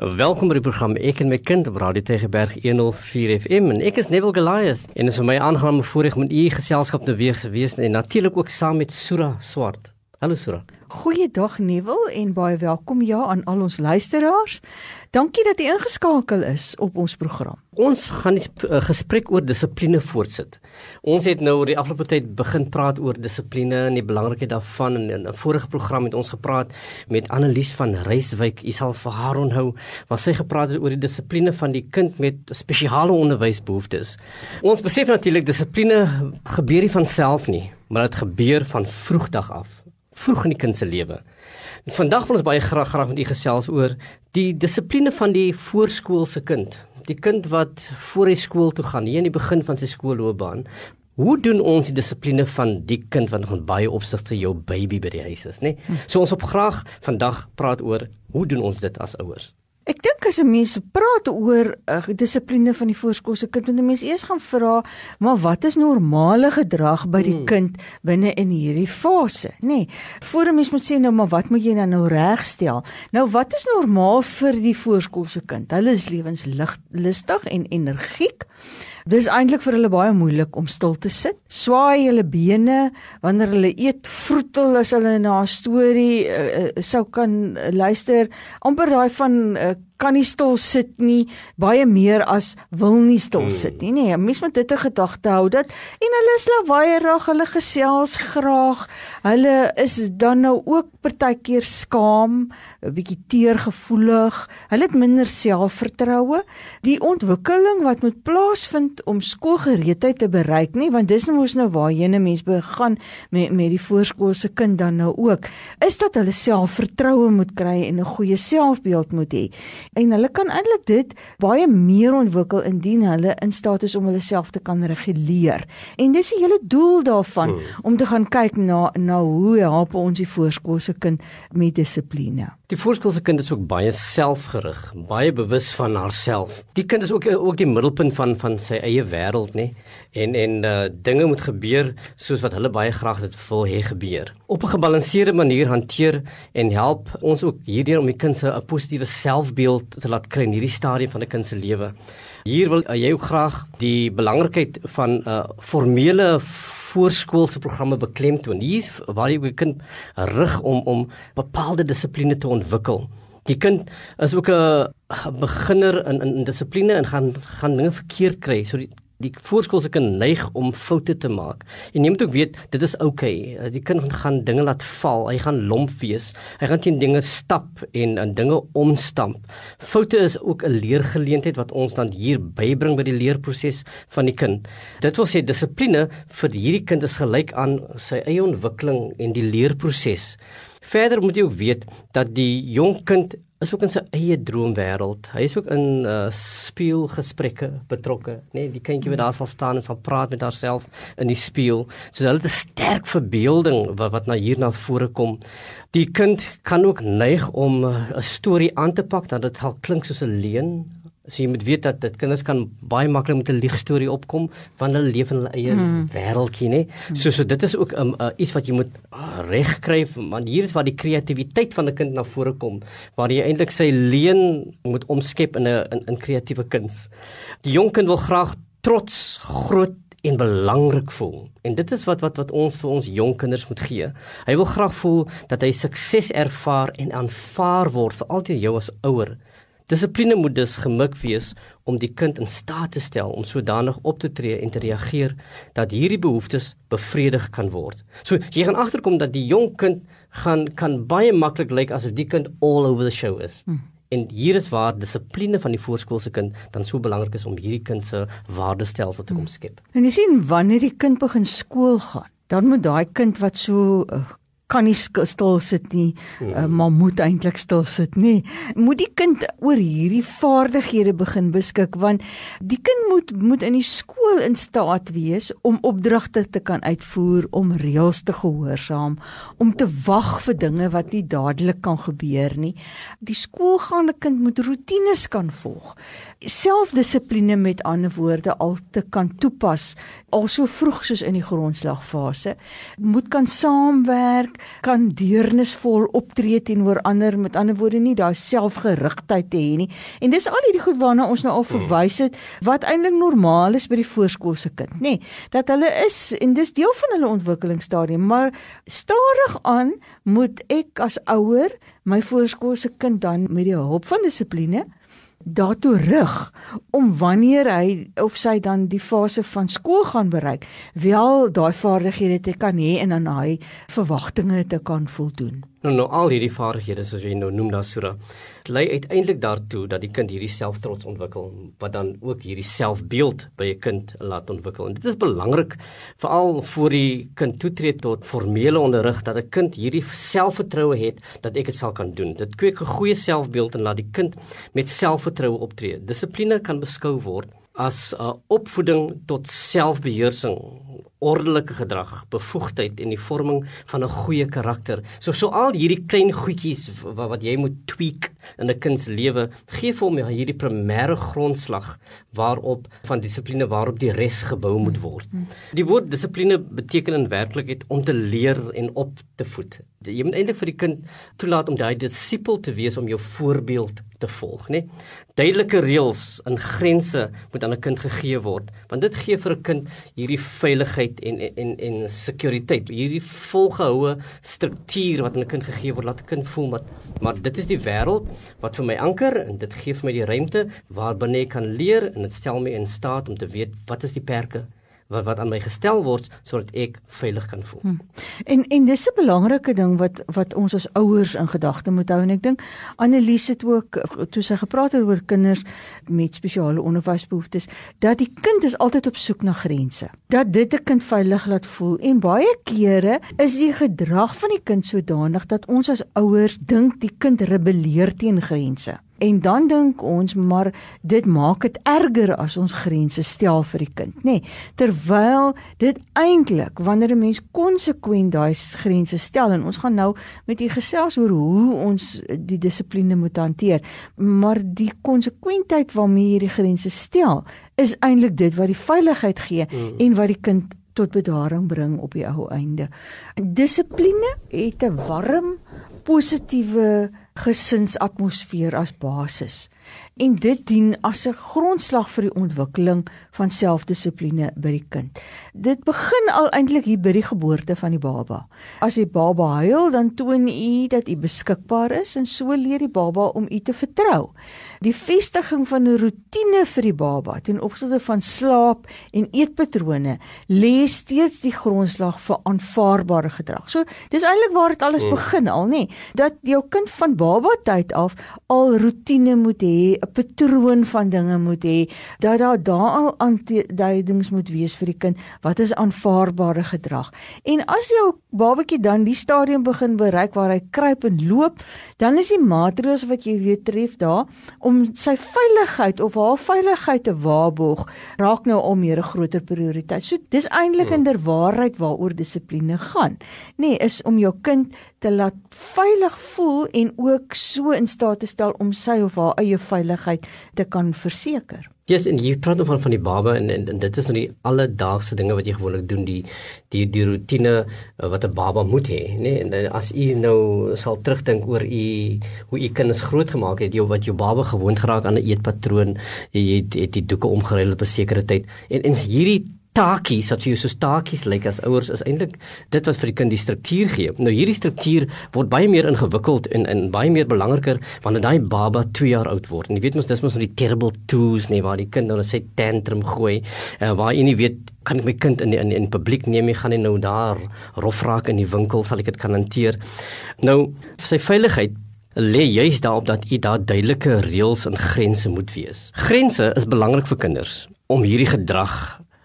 Welkom by die program Ek en my kind op Radio Tegeberg 104 FM en ek is Neville Goliath en dit is vir my voorreg om in u geselskap te wees en natuurlik ook saam met Sura Swart. Hallo Sura. Goeiedag Neville en baie welkom ja aan al ons luisteraars. Dankie dat jy ingeskakel is op ons program. Ons gaan 'n uh, gesprek oor dissipline voortsit. Ons het nou oor die afgelope tyd begin praat oor dissipline en die belangrikheid daarvan en in 'n vorige program het ons gepraat met Annelies van Reiswyk. Jy sal vir haar onthou wat sy gepraat het oor die dissipline van die kind met spesiale onderwysbehoeftes. Ons besef natuurlik dissipline gebeur nie van self nie, maar dit gebeur van vroegdag af vroeg in die kind se lewe. Vandag wil ons baie graag graag met u gesels oor die dissipline van die voorskoolse kind. Die kind wat voor hy skool toe gaan, hier in die begin van sy skoolloopbaan. Hoe doen ons die dissipline van die kind wat nog baie opsigte jou baby by die huis is, nê? Nee? So ons op graag vandag praat oor hoe doen ons dit as ouers? Ek dink as 'n mens praat oor uh, dissipline van die voorskoolse kind, moet 'n mens eers gaan vra, maar wat is normale gedrag by die hmm. kind binne in hierdie fase, nê? Nee, voor 'n mens moet sê nou, maar wat moet jy nou regstel? Nou wat is normaal vir die voorskoolse kind? Hulle is lewenslustig en energiek. Dis eintlik vir hulle baie moeilik om stil te sit. Swaai hulle bene wanneer hulle eet, vroetel as hulle na 'n storie uh, uh, sou kan luister. amper daai van uh, kan nie stil sit nie, baie meer as wil nie stil hmm. sit nie. Nee, mens moet dit in gedagte hou dat en hulle is lawaaiig, hulle gesels graag. Hulle is dan nou ook partykeer skaam, 'n bietjie teergevoelig. Hulle het minder selfvertroue. Die ontwikkeling wat moet plaasvind om skoolgereedheid te bereik nie, want dis nou mos nou waarheen 'n mens begin met met die voorskoolse kind dan nou ook, is dat hulle selfvertroue moet kry en 'n goeie selfbeeld moet hê en hulle kan eintlik dit baie meer ontwikkel indien hulle in staat is om hulle self te kan reguleer. En dis die hele doel daarvan hmm. om te gaan kyk na na hoe help ons die voorskoolse kind met dissipline. Die voorskoolse kind is ook baie selfgerig, baie bewus van haarself. Die kind is ook ook die middelpunt van van sy eie wêreld, nê? En en uh, dinge moet gebeur soos wat hulle baie graag dit wil hê gebeur. Op 'n gebalanseerde manier hanteer en help ons ook hierdeur om die kind se 'n positiewe selfbeeld te laat kry in hierdie stadium van 'n kind se lewe. Hier wil uh, jy ook graag die belangrikheid van 'n uh, formele voorskoolse programme beklemtoon. Hier is waar jy 'n kind rig om om bepaalde dissipline te ontwikkel. Die kind is ook 'n beginner in in, in dissipline en gaan gaan dinge verkeerd kry. So die die voorskoolse kind neig om foute te maak. En jy moet ook weet dit is oukei. Okay. Die kind gaan dinge laat val. Hy gaan lomp wees. Hy gaan teen dinge stap en en dinge omstamp. Foute is ook 'n leergeleentheid wat ons dan hier bybring by die leerproses van die kind. Dit wil sê dissipline vir hierdie kind is gelyk aan sy eie ontwikkeling en die leerproses. Verder moet jy ook weet dat die jong kind is ook in sy eie droomwêreld. Hy is ook in uh speelgesprekke betrokke, nê? Nee, die kindjie wat daar sal staan en sal praat met haarself in die spieël. So hulle het 'n sterk verbeelding wat wat na hier na vore kom. Die kind kan ook neig om uh, 'n storie aan te pak dat dit sal klink soos 'n leuen So jy moet weet dat dit kinders kan baie maklik met 'n lieg storie opkom want hulle leef in hulle eie hmm. wêreldjie, nê. So so dit is ook 'n um, uh, iets wat jy moet uh, regkry want hier is waar die kreatiwiteit van 'n kind na vore kom waar jy eintlik sy leen moet omskep in 'n in, in kreatiewe kuns. Die jong kind wil graag trots, groot en belangrik voel. En dit is wat wat wat ons vir ons jong kinders moet gee. Hy wil graag voel dat hy sukses ervaar en aanvaar word vir altyd jou as ouer. Dissipline moet dus gemik wees om die kind in staat te stel om sodanig op te tree en te reageer dat hierdie behoeftes bevredig kan word. So jy gaan agterkom dat die jong kind gaan kan baie maklik lyk asof die kind all over the show is. Hmm. En hier is waar dissipline van die voorskoolse kind dan so belangrik is om hierdie kind se waardestelsel te kom hmm. skep. En jy sien wanneer die kind begin skool gaan, dan moet daai kind wat so uh, kan nie stil sit nie, mm. uh, maar moet eintlik stil sit nie. Moet die kind oor hierdie vaardighede begin beskik want die kind moet moet in die skool in staat wees om opdragte te kan uitvoer, om reëls te gehoorsaam, om te wag vir dinge wat nie dadelik kan gebeur nie. Die skoolgaande kind moet rotines kan volg. Selfdissipline met ander woorde al te kan toepas al so vroeg soos in die grondslagfase. Moet kan saamwerk kan deernisvol optree teenoor ander, met ander woorde nie daai selfgerigtheid te hê nie. En dis al hierdie goed waarna ons nou al verwys het wat eintlik normaal is by die voorskoolse kind, nê? Nee, dat hulle is en dis deel van hulle ontwikkelingsstadium, maar stadig aan moet ek as ouer my voorskoolse kind dan met die hulp van dissipline daartoe rig om wanneer hy of sy dan die fase van skool gaan bereik, wel daai vaardighede te kan hê en aan hy verwagtinge te kan voldoen. Nou nou al hierdie vaardighede soos jy nou noem daar Sura, lei uiteindelik daartoe dat die kind hierdie selftrots ontwikkel wat dan ook hierdie selfbeeld by 'n kind laat ontwikkel. En dit is belangrik veral voor die kind toetree tot formele onderrig dat 'n kind hierdie selfvertroue het dat ek dit sal kan doen. Dit kweek 'n goeie selfbeeld en laat die kind met selfvertroue optree. Dissipline kan beskou word as 'n opvoeding tot selfbeheersing, ordelike gedrag, bevoegdheid en die vorming van 'n goeie karakter. So so al hierdie klein goedjies wat, wat jy moet tweak in 'n kind se lewe, gee vir hom hierdie primêre grondslag waarop van dissipline waarop die res gebou moet word. Die woord dissipline beteken in werklikheid om te leer en op te voed. Jy moet eintlik vir die kind toelaat om daai disipel te wees om jou voorbeeld te volg, né? Duidelike reëls en grense moet aan 'n kind gegee word, want dit gee vir 'n kind hierdie veiligheid en en en sekuriteit. Hierdie volgehoue struktuur wat aan 'n kind gegee word, laat 'n kind voel maar maar dit is die wêreld wat vir my anker en dit gee vir my die ruimte waarbinne ek kan leer en dit stel my in staat om te weet wat is die perke wat wat aan my gestel word sodat ek veilig kan voel. Hmm. En en dis 'n belangrike ding wat wat ons as ouers in gedagte moet hou en ek dink Annelies het ook toe sy gepraat het oor kinders met spesiale onderwysbehoeftes dat die kind is altyd op soek na grense. Dat dit 'n kind veilig laat voel en baie kere is die gedrag van die kind sodanig dat ons as ouers dink die kind rebelleer teen grense. En dan dink ons maar dit maak dit erger as ons grense stel vir die kind, nê? Nee, terwyl dit eintlik wanneer 'n mens konsekwent daai grense stel en ons gaan nou met u gesels oor hoe ons die dissipline moet hanteer, maar die konsekwentheid waarmee jy die grense stel, is eintlik dit wat die veiligheid gee mm. en wat die kind tot bedaring bring op die ou einde. Dissipline het 'n warm, positiewe gesinsatmosfeer as basis en dit dien as 'n grondslag vir die ontwikkeling van selfdissipline by die kind. Dit begin al eintlik hier by die geboorte van die baba. As die baba huil, dan toon u dat u beskikbaar is en so leer die baba om u te vertrou. Die vestiging van 'n rotine vir die baba ten opsigte van slaap en eetpatrone lê steeds die grondslag vir aanvaarbare gedrag. So, dis eintlik waar dit alles hmm. begin al, nê? Dat jou kind van baba tyd af al rotine moet hê, 'n patroon van dinge moet hê, dat daar daar al aanduidings moet wees vir die kind wat is aanvaarbare gedrag. En as jou babatjie dan die stadium begin bereik waar hy kruip en loop, dan is die maatreëls wat jy weet tref daar om sy veiligheid of haar veiligheid te waarborg, raak nou al meer 'n groter prioriteit. So dis eintlik inderwaarheid waaroor dissipline gaan. Nee, is om jou kind te laat veilig voel en ook so in staat te stel om sy of haar eie veiligheid te kan verseker. Ja, yes, en jy praat nou van van die baba en, en en dit is nou die alledaagse dinge wat jy gewoonlik doen die die die rotine uh, wat 'n baba moet hê, nê? Nee? En, en as u nou sal terugdink oor u hoe u kinders grootgemaak het, jy wat jou baba gewoond geraak aan 'n eetpatroon, jy het, het die doeke omgeruil op 'n sekere tyd. En en hierdie taakies wat jy soos taakies lyk as ouers is eintlik dit wat vir die kind die struktuur gee. Nou hierdie struktuur word baie meer ingewikkeld en en baie meer belangriker wanneer daai baba 2 jaar oud word. En jy weet mos dis mos nou die terrible twos nee waar die kind nou sê tantrum gooi, uh, waar jy nie weet kan ek my kind in die, in in publiek neem, jy gaan nie nou daar rof raak in die winkel sal ek dit kan hanteer. Nou sy veiligheid lê juist daarop dat u daar duidelike reëls en grense moet wees. Grense is belangrik vir kinders om hierdie gedrag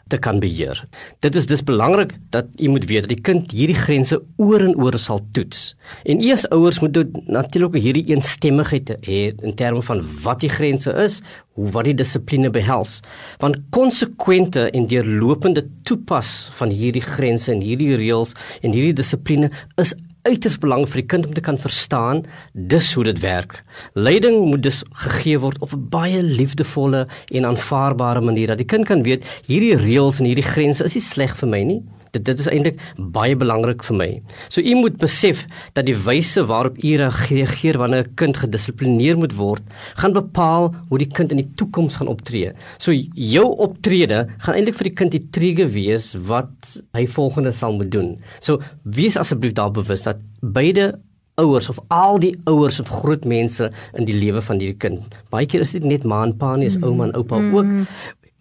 te kan beheer. Dit is dus belangrik dat u moet weet dat die kind hierdie grense oor en oor sal toets. En u as ouers moet natuurlik hierdie eensstemmigheid hê in terme van wat die grense is, hoe wat die dissipline behels. Want konsekwente en deurlopende toepas van hierdie grense en hierdie reëls en hierdie dissipline is uiters belangrik vir die kind om te kan verstaan dis hoe dit werk. Leiding moet dus gegee word op 'n baie liefdevolle en aanvaarbare manier dat die kind kan weet hierdie reëls en hierdie grense is nie sleg vir my nie. Dit dit is eintlik baie belangrik vir my. So u moet besef dat die wyse waarop u reageer wanneer 'n kind gedissiplineer moet word, gaan bepaal hoe die kind in die toekoms gaan optree. So jou optrede gaan eintlik vir die kind die trigger wees wat hy volgende sal moet doen. So wees asseblief daar bewus dat beide ouers of al die ouers of groot mense in die lewe van hierdie kind. Baie keer is dit net ma en pa nie, is ouma en oupa ook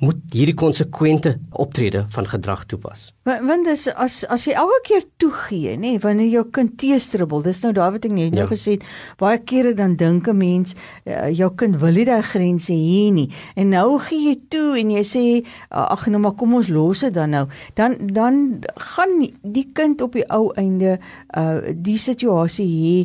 moet hierdie konsekwente optrede van gedrag toepas. Want, want dis as as jy elke keer toegee, nê, nee, wanneer jou kind teestribbel, dis nou daar wat ek net nou ja. gesê het, baie kere dan dink 'n mens uh, jou kind wil nie daai grense hê nie. En nou gee jy toe en jy sê ag nou maar kom ons los dit dan nou. Dan dan gaan die kind op die ou einde uh die situasie hê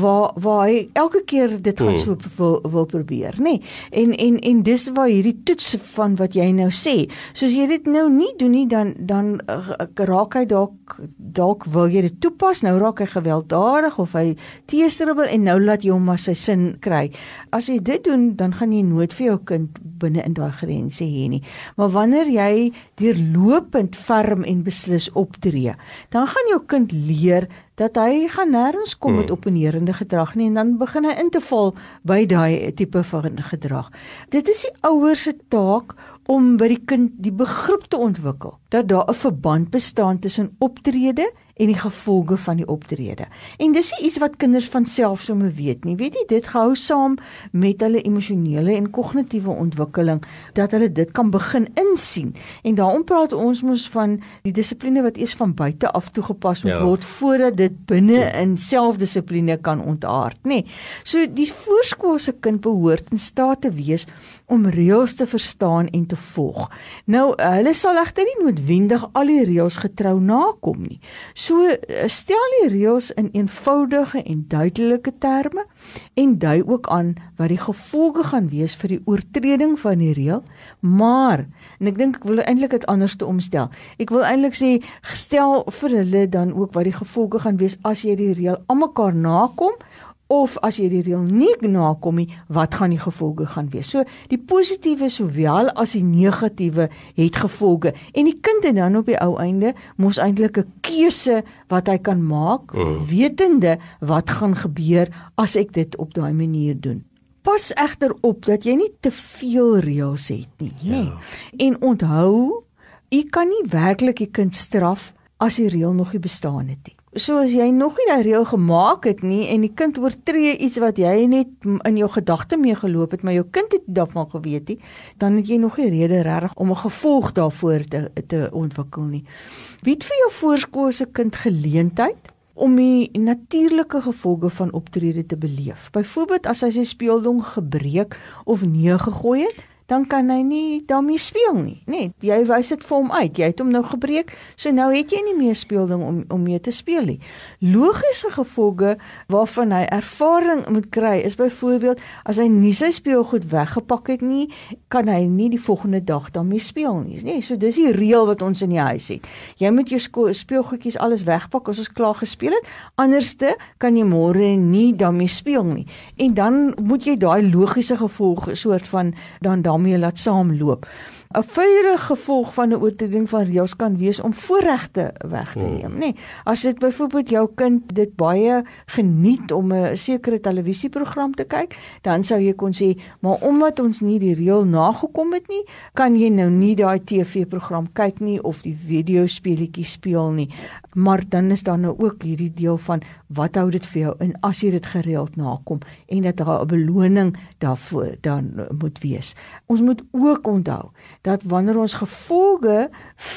waar waar hy elke keer dit gaan hmm. so wil, wil probeer, nê. Nee. En en en dis waar hierdie toets van wat jy nou sê. Soos jy dit nou nie doen nie dan dan uh, raak hy dalk dalk wil jy dit toepas, nou raak hy gewelddadig of hy teestribbel en nou laat jy hom maar sy sin kry. As jy dit doen, dan gaan jy nooit vir jou kind binne in daai grense hê nie. Maar wanneer jy deurlopend ferm en beslis optree, dan gaan jou kind leer dat hy gaan nêrens kom met hmm. opponerende gedrag nie en dan begin hy in te val by daai tipe van gedrag. Dit is die ouers se taak om by die kind die begrip te ontwikkel dat daar 'n verband bestaan tussen optrede en die gevolge van die optrede. En dis iets wat kinders van self sommer weet nie. Weet jy, dit gehou saam met hulle emosionele en kognitiewe ontwikkeling dat hulle dit kan begin insien. En daarom praat ons mos van die dissipline wat eers van buite af toegepas moet ja. word voordat dit binne in selfdissipline kan ontaard, nê. Nee. So die voorskoolse kind behoort in staat te wees om reëls te verstaan en te volg. Nou hulle sal egter nie noodwendig al die reëls getrou nakom nie. So eh, stel die reëls in eenvoudige en duidelike terme en dui ook aan wat die gevolge gaan wees vir die oortreding van die reël, maar en ek dink ek wil eintlik dit anders te omstel. Ek wil eintlik sê gestel vir hulle dan ook wat die gevolge gaan wees as jy die reël almekaar nakom of as jy die reël nie nakom nie, wat gaan die gevolge gaan wees? So die positiewe sowel as die negatiewe het gevolge en die kind het dan op die ou einde mos eintlik 'n keuse wat hy kan maak mm. wetende wat gaan gebeur as ek dit op daai manier doen. Pas egter op dat jy nie te veel reëls het nie, ja. nê. En onthou, jy kan nie werklik die kind straf as die reël nog nie bestaan het nie. So as jy nog nie daai reël gemaak het nie en die kind oortree iets wat jy net in jou gedagte mee geloop het, maar jou kind het daarvan geweet nie, dan het jy nog nie rede reg om 'n gevolg daarvoor te te ontwikkel nie. Wie het vir jou voorskoolse kind geleentheid om die natuurlike gevolge van optrede te beleef? Byvoorbeeld as hy sy speelding gebreek of neergegooi het, dan kan hy nie daarmee speel nie, nê? Nee, jy wys dit vir hom uit. Jy het hom nou gebreek, so nou het jy nie meer speelding om om mee te speel nie. Logiese gevolge waarvan hy ervaring moet kry is byvoorbeeld as hy nie sy speelgoed weggepak het nie, kan hy nie die volgende dag daarmee speel nie, nê? Nee, so dis die reël wat ons in die huis het. Jy moet jou speelgoedjies alles wegpak as ons klaar gespeel het, anderste kan jy môre nie daarmee speel nie. En dan moet jy daai logiese gevolge soort van dan dan daarmee laat saamloop. 'n Vyre gevolg van 'n oortreding van reëls kan wees om voorregte weg te hmm. neem, nê. Nee, as dit byvoorbeeld jou kind dit baie geniet om 'n sekere televisieprogram te kyk, dan sou jy kon sê, maar omdat ons nie die reël nagekom het nie, kan jy nou nie daai TV-program kyk nie of die videospeletjie speel nie. Maar dan is daar nou ook hierdie deel van wat hou dit vir jou in as jy dit gereeld nakom en dat daar 'n beloning daarvoor dan moet wees. Ons moet ook onthou dat wanneer ons gevolge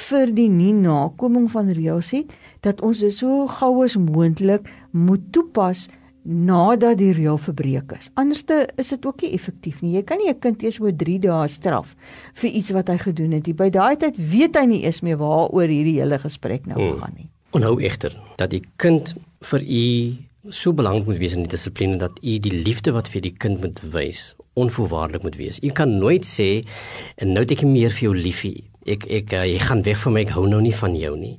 vir die nie nakoming van reëls het, dat ons dit so gou as moontlik moet toepas nadat die reël verbreek is. Anderste is dit ook nie effektief nie. Jy kan nie 'n kind eers oor 3 dae straf vir iets wat hy gedoen het nie. By daai tyd weet hy nie eens meer waaroor hierdie hele gesprek nou hmm. gaan nie. Onhou egter dat die kind vir u so belangrik moet wees in die dissipline dat u die liefde wat vir die kind moet wys onvoorwaardelik moet wees. U kan nooit sê en nou het ek meer vir jou liefie. Ek ek uh, jy gaan weg van my, ek hou nou nie van jou nie.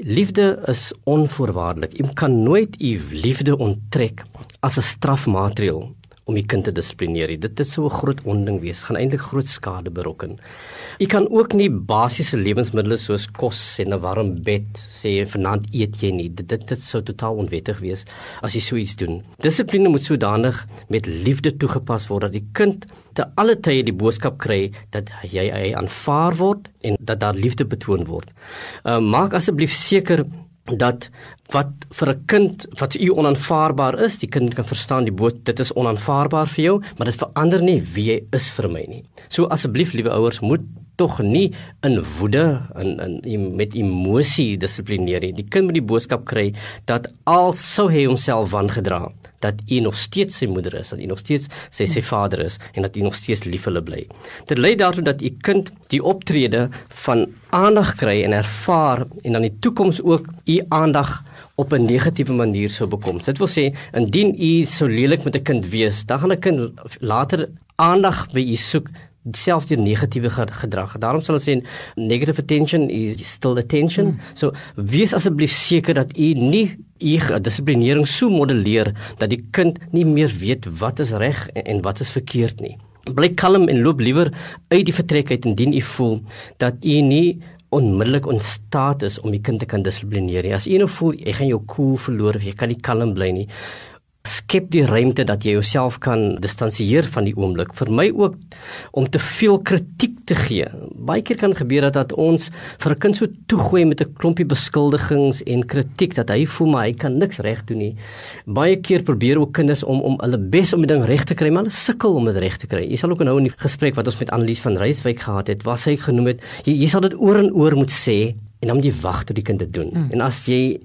Liefde is onvoorwaardelik. U kan nooit u liefde onttrek as 'n strafmaatreël om die kind te dissiplineer nie. Dit dit sou 'n groot onding wees, gaan eintlik groot skade berokken. Jy kan ook nie basiese lewensmiddels soos kos en 'n warm bed sê vanaand eet jy nie. Dit dit, dit sou totaal onwettig wees as jy so iets doen. Dissipline moet sodanig met liefde toegepas word dat die kind te alle tye die boodskap kry dat jy hy aanvaar word en dat daar liefde betoon word. Uh, maak asseblief seker dat wat vir 'n kind wat vir u onaanvaarbaar is, die kind kan verstaan die boodskap dit is onaanvaarbaar vir jou, maar dit verander nie wie jy is vir my nie. So asseblief liewe ouers moet tog nie in woede en in met emosie dissiplineer nie. Die kind moet die boodskap kry dat al sou hy homself wangedra, dat u nog steeds sy moeder is, dat u nog steeds sy sy vader is en dat u nog steeds lief vir hulle bly. Dit lei daartoe dat u kind die optrede van aandag kry en ervaar en dan in die toekoms ook u aandag op 'n negatiewe manier sou bekom. Dit wil sê indien u so lelik met 'n kind wees, dan gaan 'n kind later aandag by u soek selfs die negatiewe gedrag. Daarom sal ons sê negative attention is still attention. Mm. So wees asseblief seker dat u nie u dissiplinering so modelleer dat die kind nie meer weet wat is reg en, en wat is verkeerd nie. Bly kalm en loop liewer uit die vertrek uit indien u voel dat u nie onmiddellik ontstaat is om die kind te kan dissiplineer. As u nou voel jy gaan jou koel cool verloor, jy kan nie kalm bly nie skep die ruimte dat jy jouself kan distansieer van die oomblik. Vir my ook om te veel kritiek te gee. Baie keer kan gebeur dat, dat ons vir 'n kind so toegooi met 'n klompie beskuldigings en kritiek dat hy voel maar hy kan niks reg doen nie. Baie keer probeer ook kinders om om hulle bes om die ding reg te kry, maar hulle sukkel om dit reg te kry. Jy sal ook nou in die gesprek wat ons met Annelies van Reiswyk gehad het, was hy genoem het, jy, jy sal dit oor en oor moet sê en dan moet jy wag tot die kind dit doen. Mm. En as jy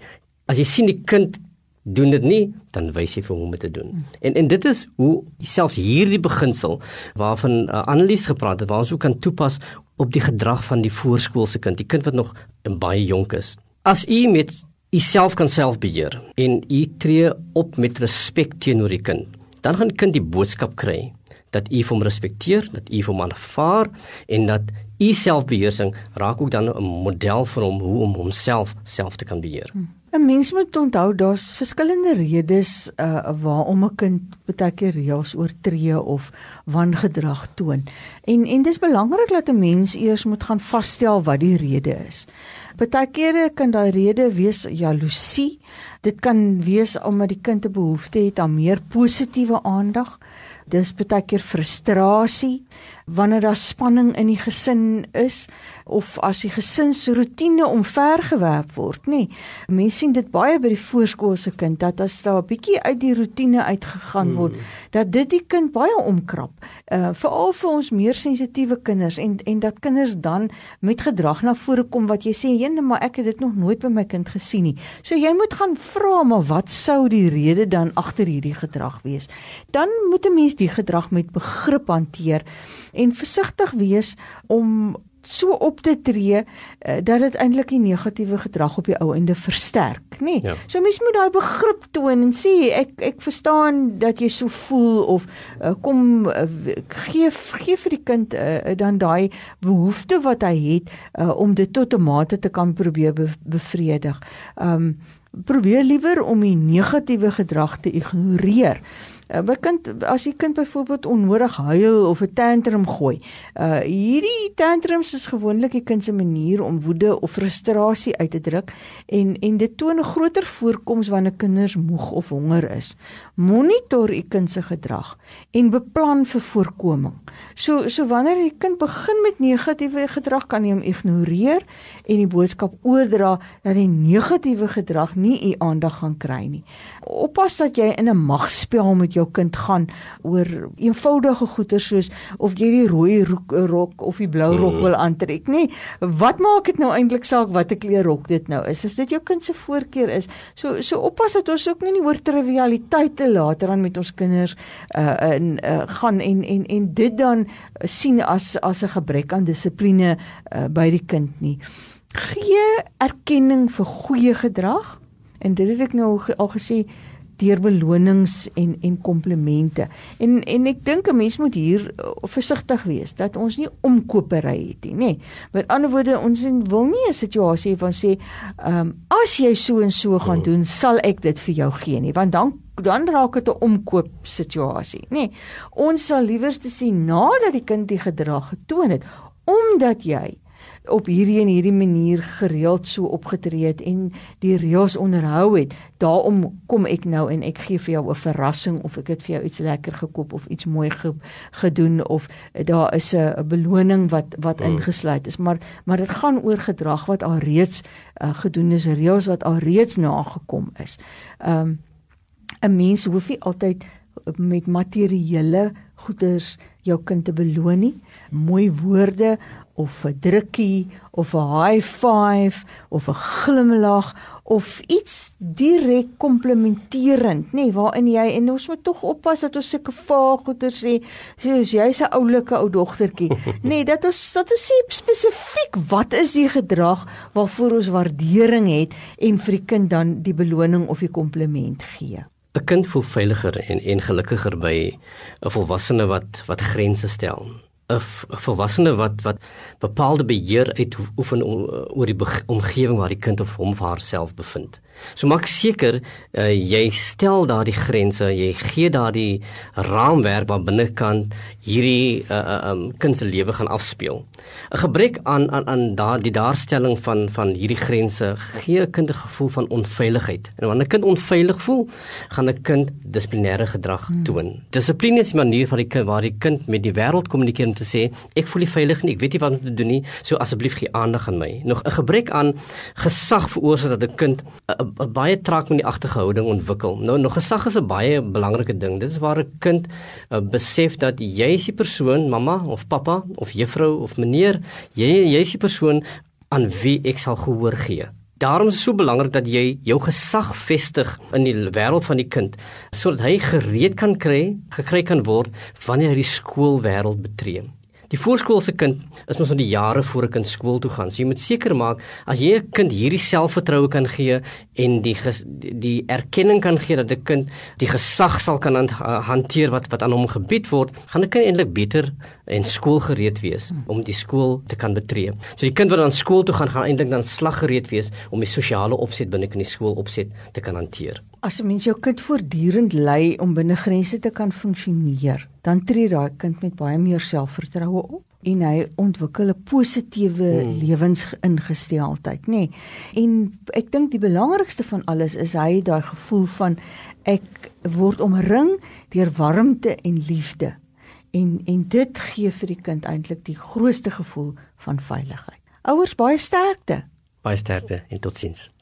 as jy sien die kind doen dit nie, dan wys jy vir hom om te doen. En en dit is hoe selfs hierdie beginsel waarvan uh, Annelies gepraat het, waar ons ook kan toepas op die gedrag van die voorskoolse kind, die kind wat nog baie jonk is. As u met u self kan self beheer en u tree op met respek teenoor die kind, dan gaan die kind die boodskap kry dat u hom respekteer, dat u hom aanvaar en dat u selfbeheersing raak ook dan 'n model vir hom hoe om homself self te kan beheer. Hmm. 'n Mens moet onthou daar's verskillende redes uh waarom 'n kind baie keer reëls oortree of wangedrag toon. En en dis belangrik dat 'n mens eers moet gaan vasstel wat die rede is. Baie kere kan daai rede wees jaloesie. Dit kan wees omdat die kind 'n behoefte het aan meer positiewe aandag. Dis baie keer frustrasie wanneer daar spanning in die gesin is of as die gesinsroetine omvergewerp word, nê. Mense sien dit baie by die voorskoolse kind dat as daar 'n bietjie uit die roetine uitgegaan word, hmm. dat dit die kind baie omkrap. Uh veral vir ons meer sensitiewe kinders en en dat kinders dan met gedrag na vore kom wat jy sê, "Jene, maar ek het dit nog nooit by my kind gesien nie." So jy moet gaan vra, maar wat sou die rede dan agter hierdie gedrag wees? Dan moet 'n mens die gedrag met begrip hanteer en versigtig wees om so op te tree uh, dat dit eintlik die negatiewe gedrag op die ou einde versterk, nê? Nee? Ja. So mens moet daai begrip toon en sê ek ek verstaan dat jy so voel of uh, kom uh, gee gee vir die kind uh, dan daai behoefte wat hy het uh, om dit tot 'n mate te kan probeer be bevredig. Um probeer liewer om die negatiewe gedrag te ignoreer. Uh, by kind as die kind byvoorbeeld onnodig huil of 'n tantrum gooi. Uh hierdie tantrums is gewoonlik die kind se manier om woede of frustrasie uit te druk en en dit toon 'n groter voorkoms wanneer kinders moeg of honger is. Monitor u kind se gedrag en beplan vir voorkoming. So so wanneer die kind begin met negatiewe gedrag kan jy hom ignoreer en die boodskap oordra dat die negatiewe gedrag nie u aandag gaan kry nie. Oppas dat jy in 'n magspel met jou kind gaan oor eenvoudige goeder soos of jy die rooi rok, rok of die blou rok wil aantrek, nê? Wat maak dit nou eintlik saak watter kleur rok dit nou is? As dit jou kind se voorkeur is, so so oppas dat ons ook nie oor trivialiteite later aan met ons kinders uh in uh, gaan en en en dit dan sien as as 'n gebrek aan dissipline uh, by die kind nie. Gee erkenning vir goeie gedrag en dit het ek nou al gesê deur belonings en en komplimente. En en ek dink 'n mens moet hier uh, versigtig wees dat ons nie omkopery het nie, nê. Met ander woorde, ons wil nie 'n situasie hê van sê, ehm um, as jy so en so gaan doen, sal ek dit vir jou gee nie, want dan dan raak dit 'n omkoop situasie, nê. Nee, ons sal liewer te sien nadat die kind die gedrag getoon het, omdat jy op hierdie en hierdie manier gereeld so opgetree het en die reëls onderhou het. Daarom kom ek nou en ek gee vir jou 'n verrassing of ek het vir jou iets lekker gekoop of iets mooi ge, gedoen of daar is 'n beloning wat wat hmm. ingesluit is. Maar maar dit gaan oor gedrag wat al reeds uh, gedoen is, reëls wat al reeds nagekom is. Um 'n mens hoef nie altyd met materiële goederes jou kind te beloon nie. Mooi woorde of 'n drukkie of 'n high five of 'n glimlag of iets direk komplimenterend, nê, nee, waarin jy en ons moet tog oppas dat ons sulke vaaggoeder sê, soos jy's 'n oulike ou dogtertjie. Nee, dat ons dat ons sê spesifiek wat is die gedrag waarvoor ons waardering het en vir die kind dan die beloning of die kompliment gee. 'n Kind voel veiliger en en gelukkiger by 'n volwassene wat wat grense stel. 'n volwassene wat wat bepaalde beheer uitoefen oor die omgewing waar die kind of hom of haarself bevind. So maak seker uh, jy stel daardie grense, jy gee daardie raamwerk waar binnekant hierdie uh, uh, um, kind se lewe gaan afspeel. 'n Gebrek aan aan aan daardie daarstelling van van hierdie grense gee 'n kind 'n gevoel van onveiligheid. En wanneer 'n kind onveilig voel, gaan 'n kind dissiplinêre gedrag hmm. toon. Dissipline is 'n manier van die kind waar die kind met die wêreld kommunikeer om te sê ek voel nie veilig nie, ek weet nie wat om te doen nie, so asseblief gee aandag aan my. Nog 'n gebrek aan gesag veroorsaak dat 'n kind 'n 'n baie trak met die agtergehouding ontwikkel. Nou nog gesag is 'n baie belangrike ding. Dit is waar 'n kind uh, besef dat jy is die persoon, mamma of pappa of juffrou of meneer, jy jy is die persoon aan wie ek sal gehoor gee. Daarom is dit so belangrik dat jy jou gesag vestig in die wêreld van die kind sodat hy gereed kan kry, gekry kan word wanneer hy die skoolwêreld betree. Die voorskoolse kind is mos nog die jare voor 'n kind skool toe gaan. So jy moet seker maak as jy 'n kind hierdie selfvertroue kan gee en die die erkenning kan gee dat 'n kind die gesag sal kan hanteer wat wat aan hom gebied word, gaan 'n kind eintlik beter en skoolgereed wees om die skool te kan betree. So die kind wat dan skool toe gaan, gaan eintlik dan slaggereed wees om die sosiale opset binne in die skool opset te kan hanteer. As 'n mens jou kind voortdurend lei om binne grense te kan funksioneer, dan tree daai kind met baie meer selfvertroue op en hy ontwikkel 'n positiewe hmm. lewensingesteldheid, nê. Nee. En ek dink die belangrikste van alles is hy daai gevoel van ek word omring deur warmte en liefde. En en dit gee vir die kind eintlik die grootste gevoel van veiligheid. Ouers baie sterkte. Baie sterkte en totsiens.